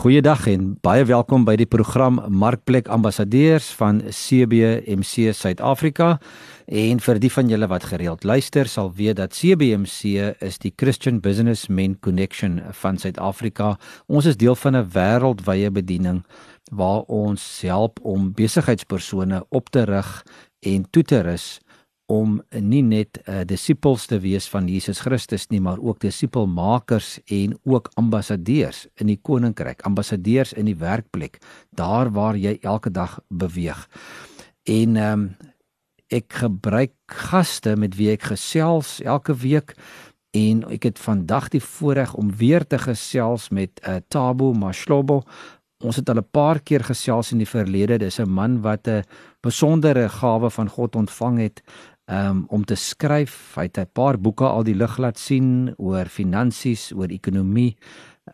Goeiedag en baie welkom by die program Markplek Ambassadeurs van CBMC Suid-Afrika. En vir die van julle wat gereeld luister, sal weet dat CBMC is die Christian Businessmen Connection van Suid-Afrika. Ons is deel van 'n wêreldwye bediening waar ons help om besigheidspersone op te rig en toe te rus om nie net uh, disippels te wees van Jesus Christus nie, maar ook disipelmakers en ook ambassadeurs in die koninkryk, ambassadeurs in die werkplek, daar waar jy elke dag beweeg. En ehm um, ek gebruik gaste met wie ek gesels elke week en ek het vandag die voorreg om weer te gesels met uh, eh, Tabo Mashlobo Ons het al 'n paar keer gesels in die verlede. Dis 'n man wat 'n besondere gawe van God ontvang het um, om te skryf. Hy het 'n paar boeke al die lig laat sien oor finansies, oor ekonomie.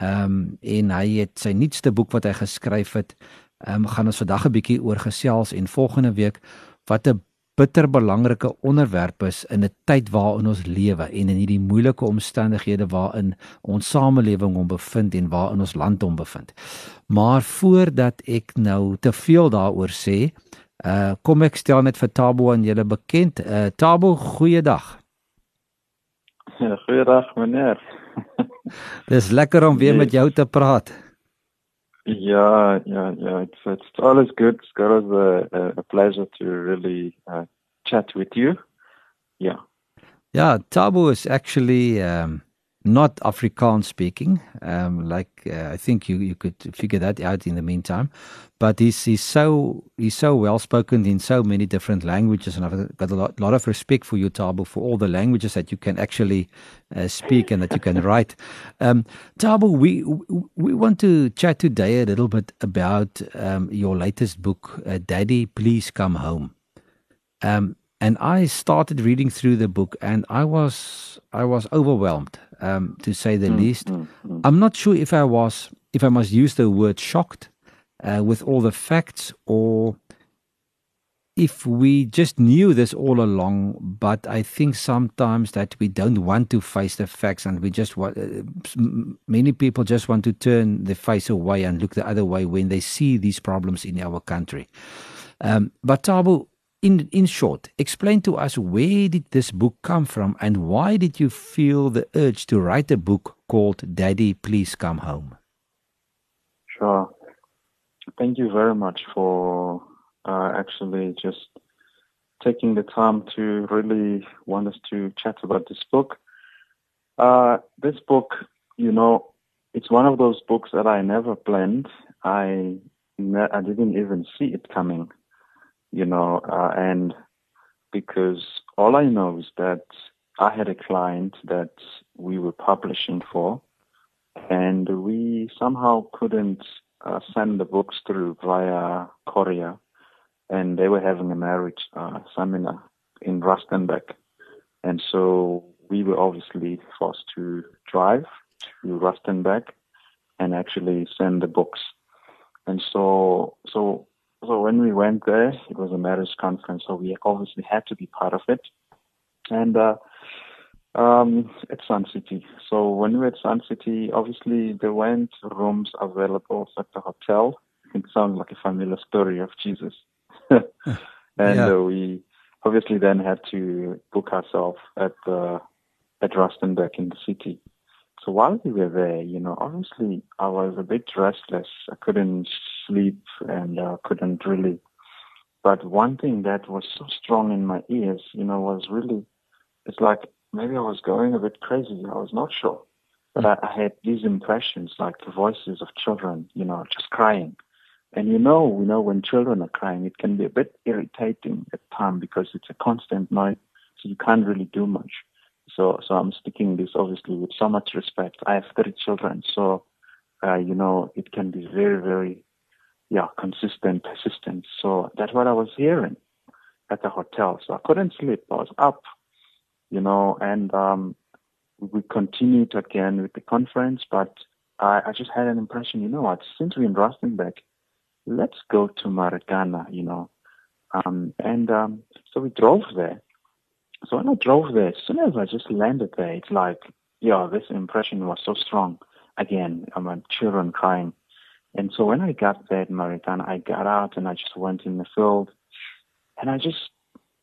Ehm um, en hy het sy nuutste boek wat hy geskryf het, ehm um, gaan ons vandag 'n bietjie oor gesels en volgende week wat 'n bitter belangrike onderwerp is in 'n tyd waarin ons lewe en in hierdie moeilike omstandighede waarin ons samelewing hom bevind en waarin ons land hom bevind. Maar voordat ek nou te veel daaroor sê, uh kom ek stel net vir Tabo aan julle bekend. Uh Tabo, goeiedag. Ja, goeiedag meneer. Dis lekker om weer met jou te praat. Yeah, yeah, yeah. It's it's always good. It's always a, a pleasure to really uh, chat with you. Yeah. Yeah, Tabo is actually um, not Afrikaans speaking. Um, like uh, I think you you could figure that out in the meantime. But he's he's so he's so well spoken in so many different languages, and I've got a lot, lot of respect for you, Thabo, for all the languages that you can actually uh, speak and that you can write. Um, Thabo, we we want to chat today a little bit about um, your latest book, uh, Daddy, Please Come Home. Um, and I started reading through the book, and I was I was overwhelmed, um, to say the mm, least. Mm, mm. I'm not sure if I was if I must use the word shocked uh, with all the facts, or if we just knew this all along. But I think sometimes that we don't want to face the facts, and we just want. Uh, many people just want to turn the face away and look the other way when they see these problems in our country. Um, but Thabo, in in short, explain to us where did this book come from and why did you feel the urge to write a book called Daddy Please Come Home? Sure. Thank you very much for uh, actually just taking the time to really want us to chat about this book. Uh, this book, you know, it's one of those books that I never planned. I ne- I didn't even see it coming you know, uh, and because all I know is that I had a client that we were publishing for, and we somehow couldn't uh, send the books through via courier, and they were having a marriage uh, seminar in Rustenburg, and so we were obviously forced to drive to Rustenburg and actually send the books. And so, so so when we went there, it was a marriage conference, so we obviously had to be part of it. And uh, um, at Sun City. So when we were at Sun City, obviously there weren't rooms available at the hotel. It sounds like a familiar story of Jesus. and yeah. uh, we obviously then had to book ourselves at the at Rustenburg in the city. So while we were there, you know, obviously I was a bit restless. I couldn't sleep and uh, couldn't really. But one thing that was so strong in my ears, you know, was really, it's like maybe I was going a bit crazy. I was not sure. But I, I had these impressions, like the voices of children, you know, just crying. And you know, you know, when children are crying, it can be a bit irritating at times because it's a constant noise, so you can't really do much. So, so I'm speaking this obviously with so much respect. I have three children, so uh, you know it can be very, very, yeah, consistent, persistent. So that's what I was hearing at the hotel. So I couldn't sleep. I was up, you know, and um, we continued again with the conference. But I, I just had an impression, you know what? Since we're in Rustenburg, let's go to Marikana, you know. Um, and um, so we drove there. So when I drove there, as soon as I just landed there, it's like, yeah, this impression was so strong. Again, I'm children crying. And so when I got there in Marikana, I got out and I just went in the field and I just,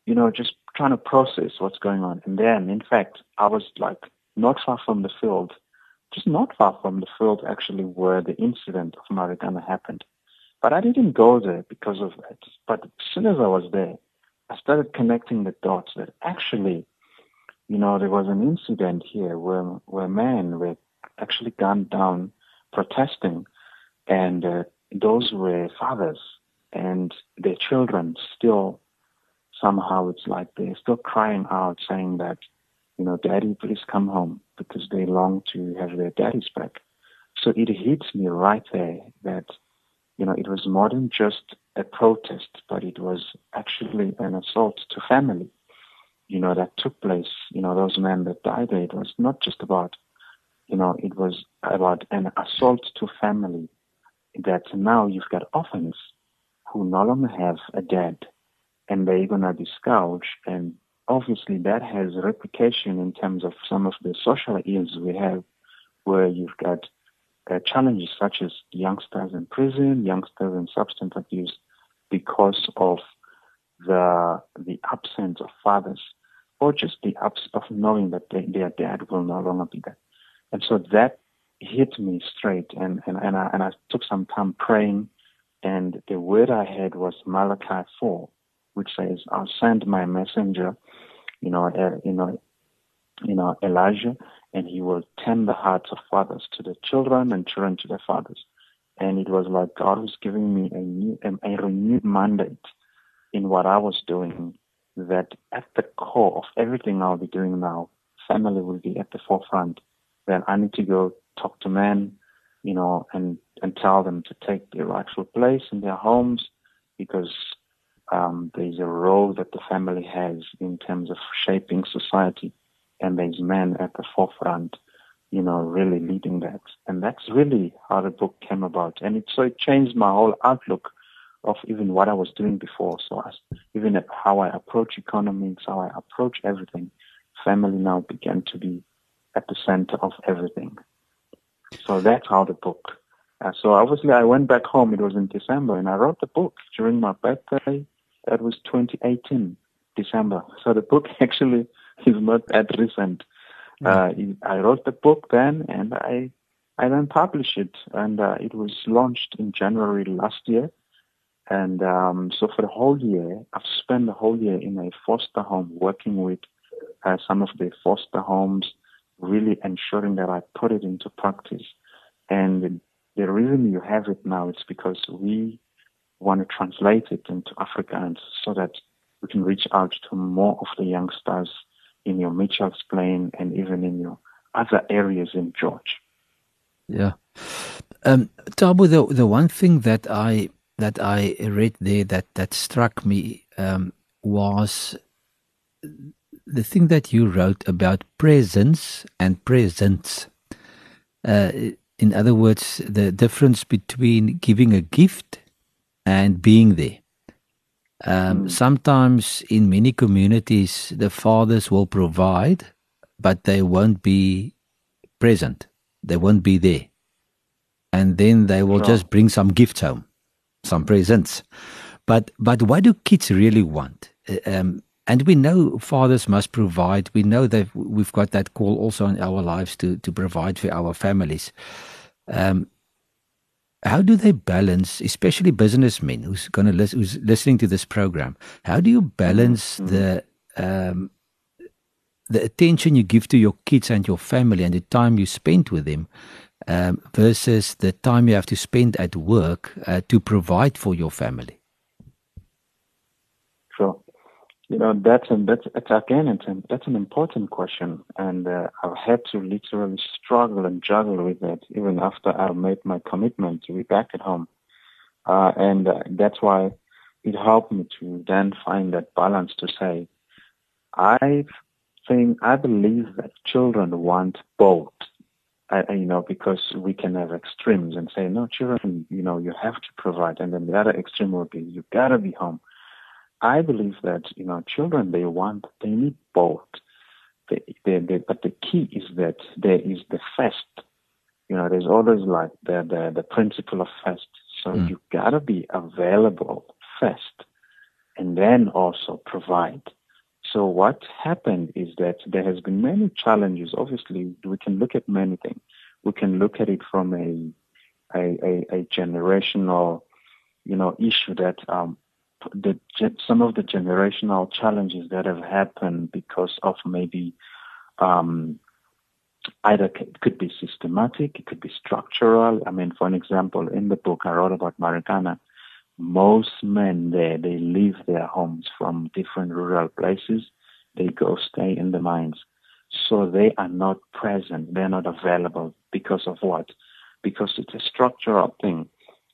you know, just trying to process what's going on. And then, in fact, I was like not far from the field, just not far from the field actually where the incident of Marikana happened. But I didn't go there because of that. But as soon as I was there, I started connecting the dots that actually, you know, there was an incident here where where men were actually gunned down protesting, and uh, those were fathers and their children still somehow it's like they're still crying out saying that, you know, daddy, please come home because they long to have their daddies back. So it hits me right there that, you know, it was more than just a protest, but it was actually an assault to family, you know, that took place. You know, those men that died there, it was not just about, you know, it was about an assault to family that now you've got orphans who no longer have a dad and they're going to be scourged. And obviously that has replication in terms of some of the social ills we have where you've got uh, challenges such as youngsters in prison, youngsters in substance abuse because of the the absence of fathers or just the absence of knowing that they, their dad will no longer be there. And so that hit me straight and, and, and, I, and I took some time praying and the word I had was Malachi 4 which says, "I'll send my messenger, you know, uh, you know, you know, Elijah, and he will turn the hearts of fathers to the children and children to their fathers." And it was like God was giving me a new, a renewed mandate in what I was doing. That at the core of everything I'll be doing now, family will be at the forefront. Then I need to go talk to men, you know, and and tell them to take their rightful place in their homes because um, there's a role that the family has in terms of shaping society, and there's men at the forefront, you know, really leading that. And that's really how the book came about. And it, so it changed my whole outlook of even what I was doing before. So as, even how I approach economics, how I approach everything, family now began to be at the center of everything. So that's how the book. Uh, so obviously I went back home. It was in December, and I wrote the book during my birthday that was 2018, December. So the book actually is not that recent. Mm. Uh, I wrote the book then, and I I then published it, and uh, it was launched in January last year. And um, so for the whole year, I've spent the whole year in a foster home working with uh, some of the foster homes, really ensuring that I put it into practice. And the reason you have it now is because we want to translate it into Afrikaans so that we can reach out to more of the youngsters in your Mitchell's Plain and even in your other areas in George. Yeah. Um, Thabo, the, the one thing that I that I read there that, that struck me um, was the thing that you wrote about presence and presence. Uh, in other words, the difference between giving a gift and being there. Um, mm. Sometimes in many communities, the fathers will provide, but they won't be present. They won't be there. And then they will just bring some gifts home, some presents. But but what do kids really want? Uh, um, and we know fathers must provide. We know that we've got that call also in our lives to to provide for our families. Um, how do they balance, especially businessmen who's going to listen, who's listening to this program? How do you balance mm-hmm. the um, the attention you give to your kids and your family and the time you spend with them um, versus the time you have to spend at work uh, to provide for your family? You know that's an that's, that's again it's an, that's an important question and uh, I've had to literally struggle and juggle with it even after I made my commitment to be back at home uh, and uh, that's why it helped me to then find that balance to say I think I believe that children want both I, you know, because we can have extremes and say, no, children, you know, you have to provide. And then the other extreme would be, you gotta be home. I believe that, you know, children, they want, they need both. They, they, they, but the key is that there is the first. You know, there's always like the, the, the principle of first. So mm. you gotta be available first and then also provide. So what happened is that there has been many challenges. Obviously, we can look at many things. We can look at it from a a, a, a generational, you know, issue that um, the some of the generational challenges that have happened because of maybe um, either it could be systematic, it could be structural. I mean, for an example, in the book I wrote about Marikana, most men there, they leave their homes from different rural places. They go stay in the mines. So they are not present. They're not available because of what? Because it's a structural thing.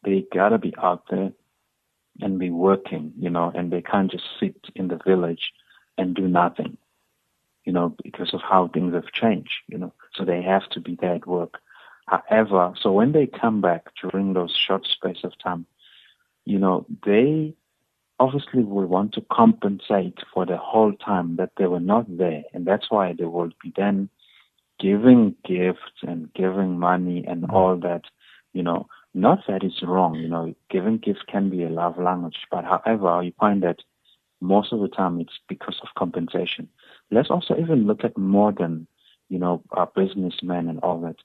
They gotta be out there and be working, you know, and they can't just sit in the village and do nothing, you know, because of how things have changed, you know. So they have to be there at work. However, so when they come back during those short space of time, you know, they obviously will want to compensate for the whole time that they were not there. And that's why they will be then giving gifts and giving money and mm-hmm. all that, you know, not that it's wrong, you know, giving gifts can be a love language, but however, you find that most of the time it's because of compensation. Let's also even look at modern, you know, our businessmen and all that.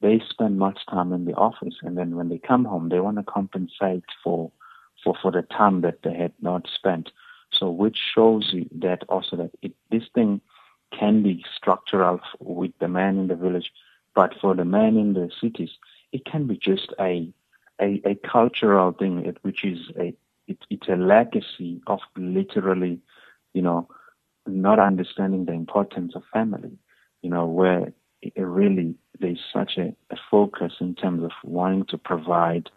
They spend much time in the office and then when they come home, they want to compensate for for, for the time that they had not spent. So which shows you that also that it, this thing can be structural with the man in the village, but for the man in the cities, it can be just a a, a cultural thing, which is a it, it's a legacy of literally, you know, not understanding the importance of family. You know, where really there's such a, a focus in terms of wanting to provide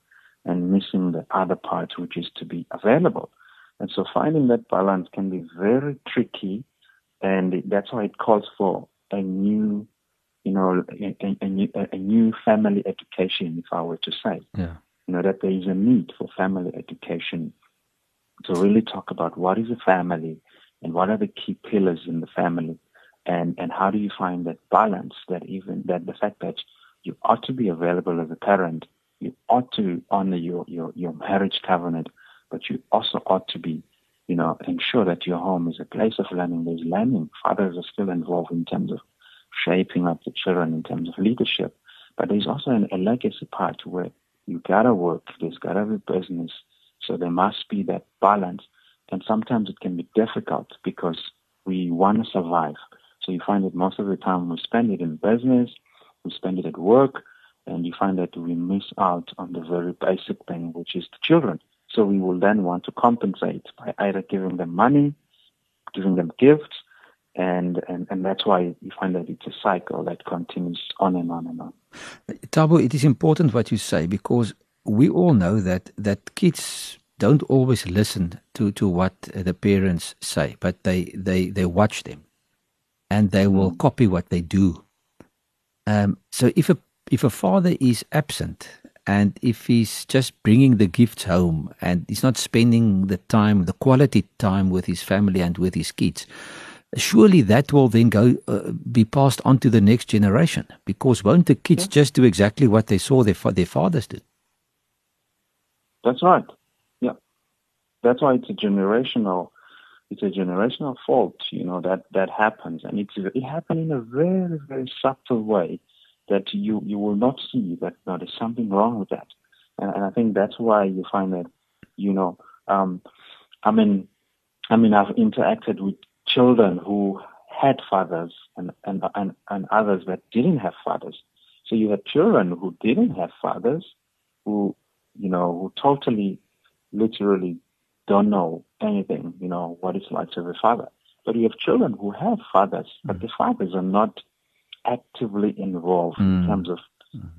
and missing the other part, which is to be available. And so finding that balance can be very tricky, and that's why it calls for a new, you know, a, a, a, new, family education, if I were to say. Yeah. You know, that there is a need for family education to really talk about what is a family and what are the key pillars in the family and, and how do you find that balance that even that the fact that you ought to be available as a parent you ought to honor your, your, your marriage covenant, but you also ought to be, you know, ensure that your home is a place of learning. There's learning. Fathers are still involved in terms of shaping up the children in terms of leadership. But there's also an, a legacy part where you gotta work, there's gotta be business. So there must be that balance. And sometimes it can be difficult because we want to survive. So you find that most of the time we spend it in business, we spend it at work, and you find that we miss out on the very basic thing, which is the children. So we will then want to compensate by either giving them money, giving them gifts, and, and, and that's why you find that it's a cycle that continues on and on and on. Thabo, it is important what you say because we all know that, that kids don't always listen to, to what the parents say, but they, they, they watch them and they will mm. copy what they do. Um, so if a if a father is absent and if he's just bringing the gifts home and he's not spending the time, the quality time with his family and with his kids, surely that will then go uh, be passed on to the next generation because won't the kids yeah. just do exactly what they saw their their fathers do? That's right. Yeah, that's why it's a generational. It's a generational fault, you know that that happens, and it's it happened in a very very subtle way that you, you will not see that no, there's something wrong with that. And, and I think that's why you find that, you know, um, I mean, I mean, I've interacted with children who had fathers and, and, and, and others that didn't have fathers. So you had children who didn't have fathers who, you know, who totally, literally don't know anything, you know, what it's like to have a father. But you have children who have fathers, but the fathers are not actively involved mm. in terms of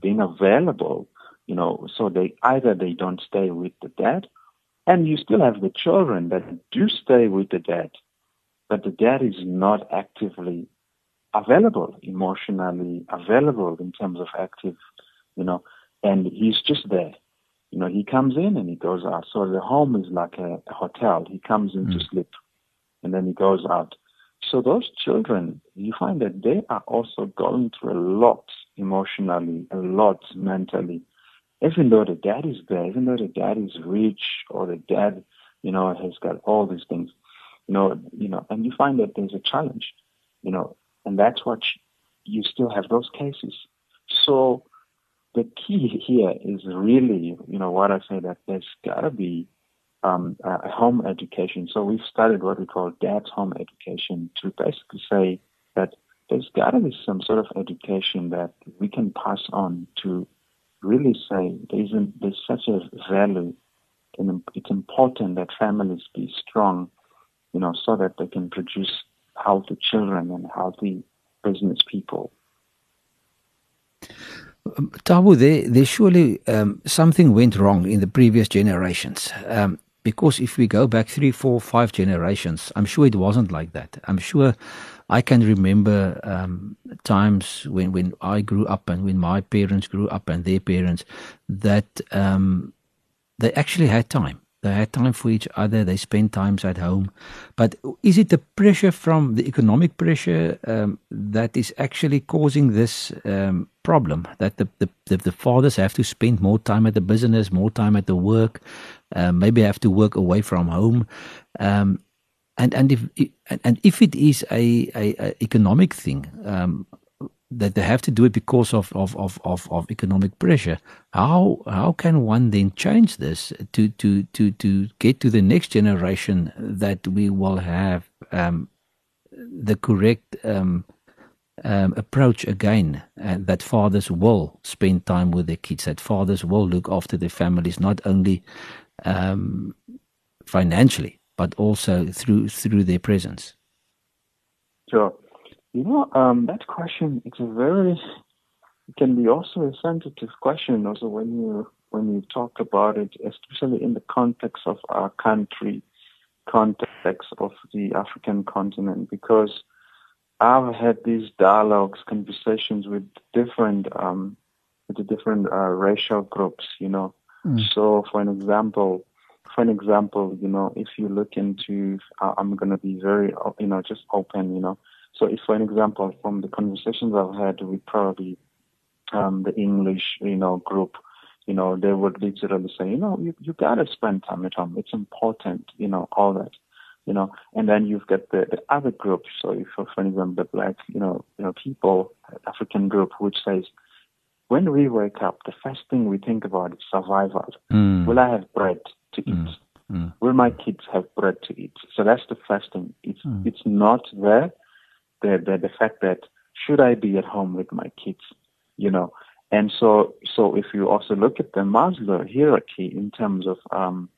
being available, you know, so they either they don't stay with the dad, and you still have the children that do stay with the dad, but the dad is not actively available emotionally, available in terms of active, you know, and he's just there. You know, he comes in and he goes out. So the home is like a, a hotel. He comes in mm. to sleep and then he goes out. So those children, you find that they are also going through a lot emotionally, a lot mentally. Even though the dad is there, even though the dad is rich or the dad, you know, has got all these things, you know, you know, and you find that there's a challenge, you know, and that's what you still have those cases. So the key here is really, you know, what I say that there's got to be um, a home education. So we've started what we call dad's home education to basically say that there's got to be some sort of education that we can pass on to really say there's, there's such a value and it's important that families be strong, you know, so that they can produce healthy children and healthy business people. Um, Thabo, there, there surely um, something went wrong in the previous generations. Um, because if we go back three, four, five generations, I'm sure it wasn't like that. I'm sure I can remember um, times when, when I grew up and when my parents grew up and their parents that um, they actually had time. They had time for each other. They spent times at home. But is it the pressure from the economic pressure um, that is actually causing this um, problem? That the, the, the, the, fathers have to spend more time at the business, more time at the work, uh, maybe have to work away from home. Um, and and if and if it is a, a, a economic thing, um, that they have to do it because of, of, of, of, of economic pressure. How how can one then change this to, to, to, to get to the next generation that we will have um, the correct um, um, approach again, and that fathers will spend time with their kids, that fathers will look after their families, not only um, financially, but also through through their presence. Sure. You know, um, that question it's a very it can be also a sensitive question also when you when you talk about it, especially in the context of our country, context of the African continent, because I've had these dialogues, conversations with different um, with the different uh, racial groups, you know. Mm. So, for an example, for an example, you know, if you look into, uh, I'm going to be very, you know, just open, you know. So if, for an example, from the conversations I've had with probably um, the English, you know, group, you know, they would literally say, you know, you, you got to spend time at home. It's important, you know, all that, you know. And then you've got the, the other group. So if, for example, the black, you know, you know, people, African group, which says, when we wake up, the first thing we think about is survival. Mm. Will I have bread to eat? Mm. Mm. Will my kids have bread to eat? So that's the first thing. It's mm. it's not there the, the, the fact that should I be at home with my kids, you know? And so, so if you also look at the Maslow hierarchy in terms of, um,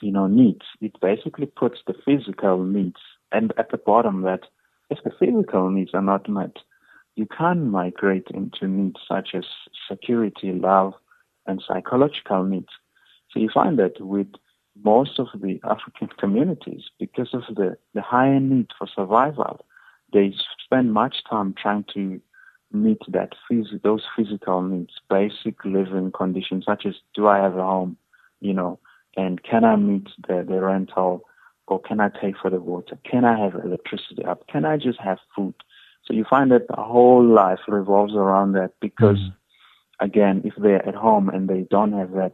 you know, needs, it basically puts the physical needs and at the bottom that if the physical needs are not met, you can migrate into needs such as security, love, and psychological needs. So you find that with most of the African communities, because of the, the higher need for survival, they spend much time trying to meet that phys- those physical needs, basic living conditions such as do I have a home, you know, and can I meet the, the rental or can I pay for the water? Can I have electricity up? Can I just have food? So you find that the whole life revolves around that because mm-hmm. again, if they're at home and they don't have that,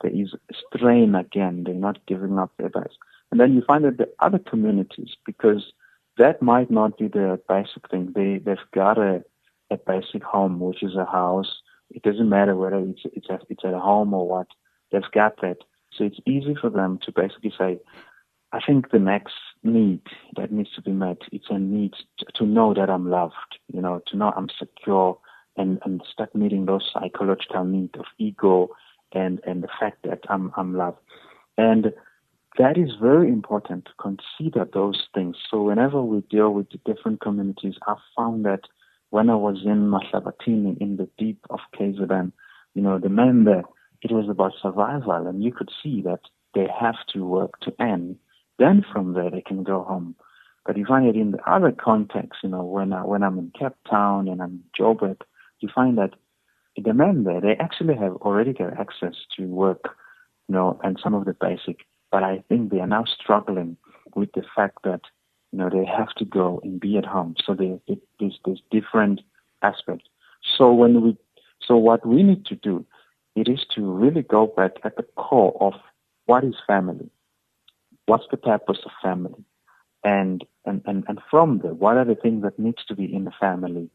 there is strain again. They're not giving up their best. And then you find that the other communities, because that might not be the basic thing. They they've got a a basic home, which is a house. It doesn't matter whether it's it's a, it's at home or what. They've got that, so it's easy for them to basically say, I think the next need that needs to be met, it's a need to, to know that I'm loved, you know, to know I'm secure, and and start meeting those psychological needs of ego and and the fact that I'm I'm loved, and that is very important to consider those things. So whenever we deal with the different communities, I found that when I was in Mahlabatini in the deep of KZN, you know, the men there, it was about survival and you could see that they have to work to end. Then from there they can go home. But you find it in the other context, you know, when I, when I'm in Cape Town and I'm in Joburg, you find that the men there they actually have already got access to work, you know, and some of the basic. But I think they are now struggling with the fact that you know they have to go and be at home. So they, they, there's there's different aspects. So when we so what we need to do it is to really go back at the core of what is family, what's the purpose of family, and and and, and from there, what are the things that needs to be in the family,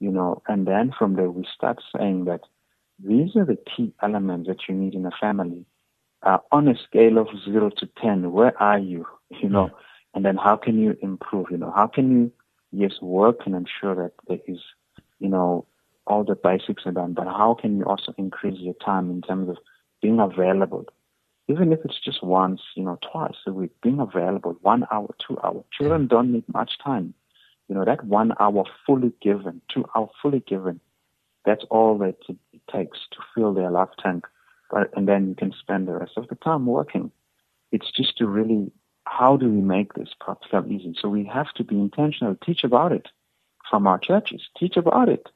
you know, and then from there we start saying that these are the key elements that you need in a family. Uh, on a scale of zero to ten, where are you? You know, mm-hmm. and then how can you improve? You know, how can you yes work and ensure that there is, you know, all the basics are done, but how can you also increase your time in terms of being available? Even if it's just once, you know, twice a week, being available, one hour, two hours. Children don't need much time. You know, that one hour fully given, two hour fully given, that's all that it takes to fill their life tank. And then you can spend the rest of the time working. It's just to really, how do we make this practical easy? So we have to be intentional, teach about it from our churches, teach about it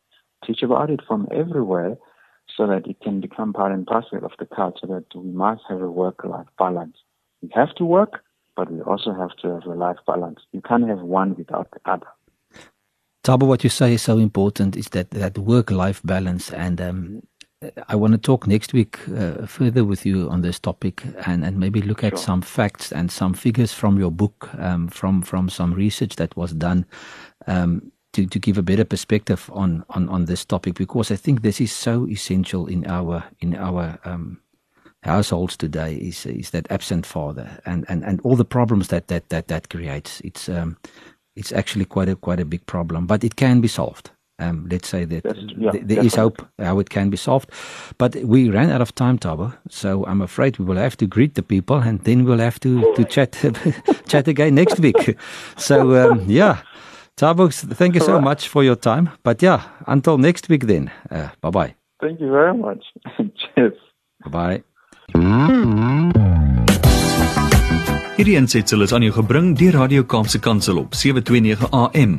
teach about it from everywhere so that it can become part and parcel of the culture that we must have a work-life balance. We have to work, but we also have to have a life balance. You can't have one without the other. Thabo, what you say is so important is that that work-life balance, and um, I want to talk next week uh, further with you on this topic, and, and maybe look at sure. some facts and some figures from your book, um, from from some research that was done. Um, to, to give a better perspective on, on, on this topic because I think this is so essential in our in our um, households today is is that absent father and, and, and all the problems that that that, that creates it's um, it's actually quite a quite a big problem but it can be solved um, let's say that yes, yeah, th- there is hope how it can be solved but we ran out of time Thabo so I'm afraid we will have to greet the people and then we'll have to to chat chat again next week so um, yeah Thabo, thank you so right. much for your time. But yeah, until next week then. Uh, bye bye. Thank you very much. Cheers. Bye bye. Hierdie aansetsel is aan jou gebring deur Radio Kaapse Kansel op 729 AM.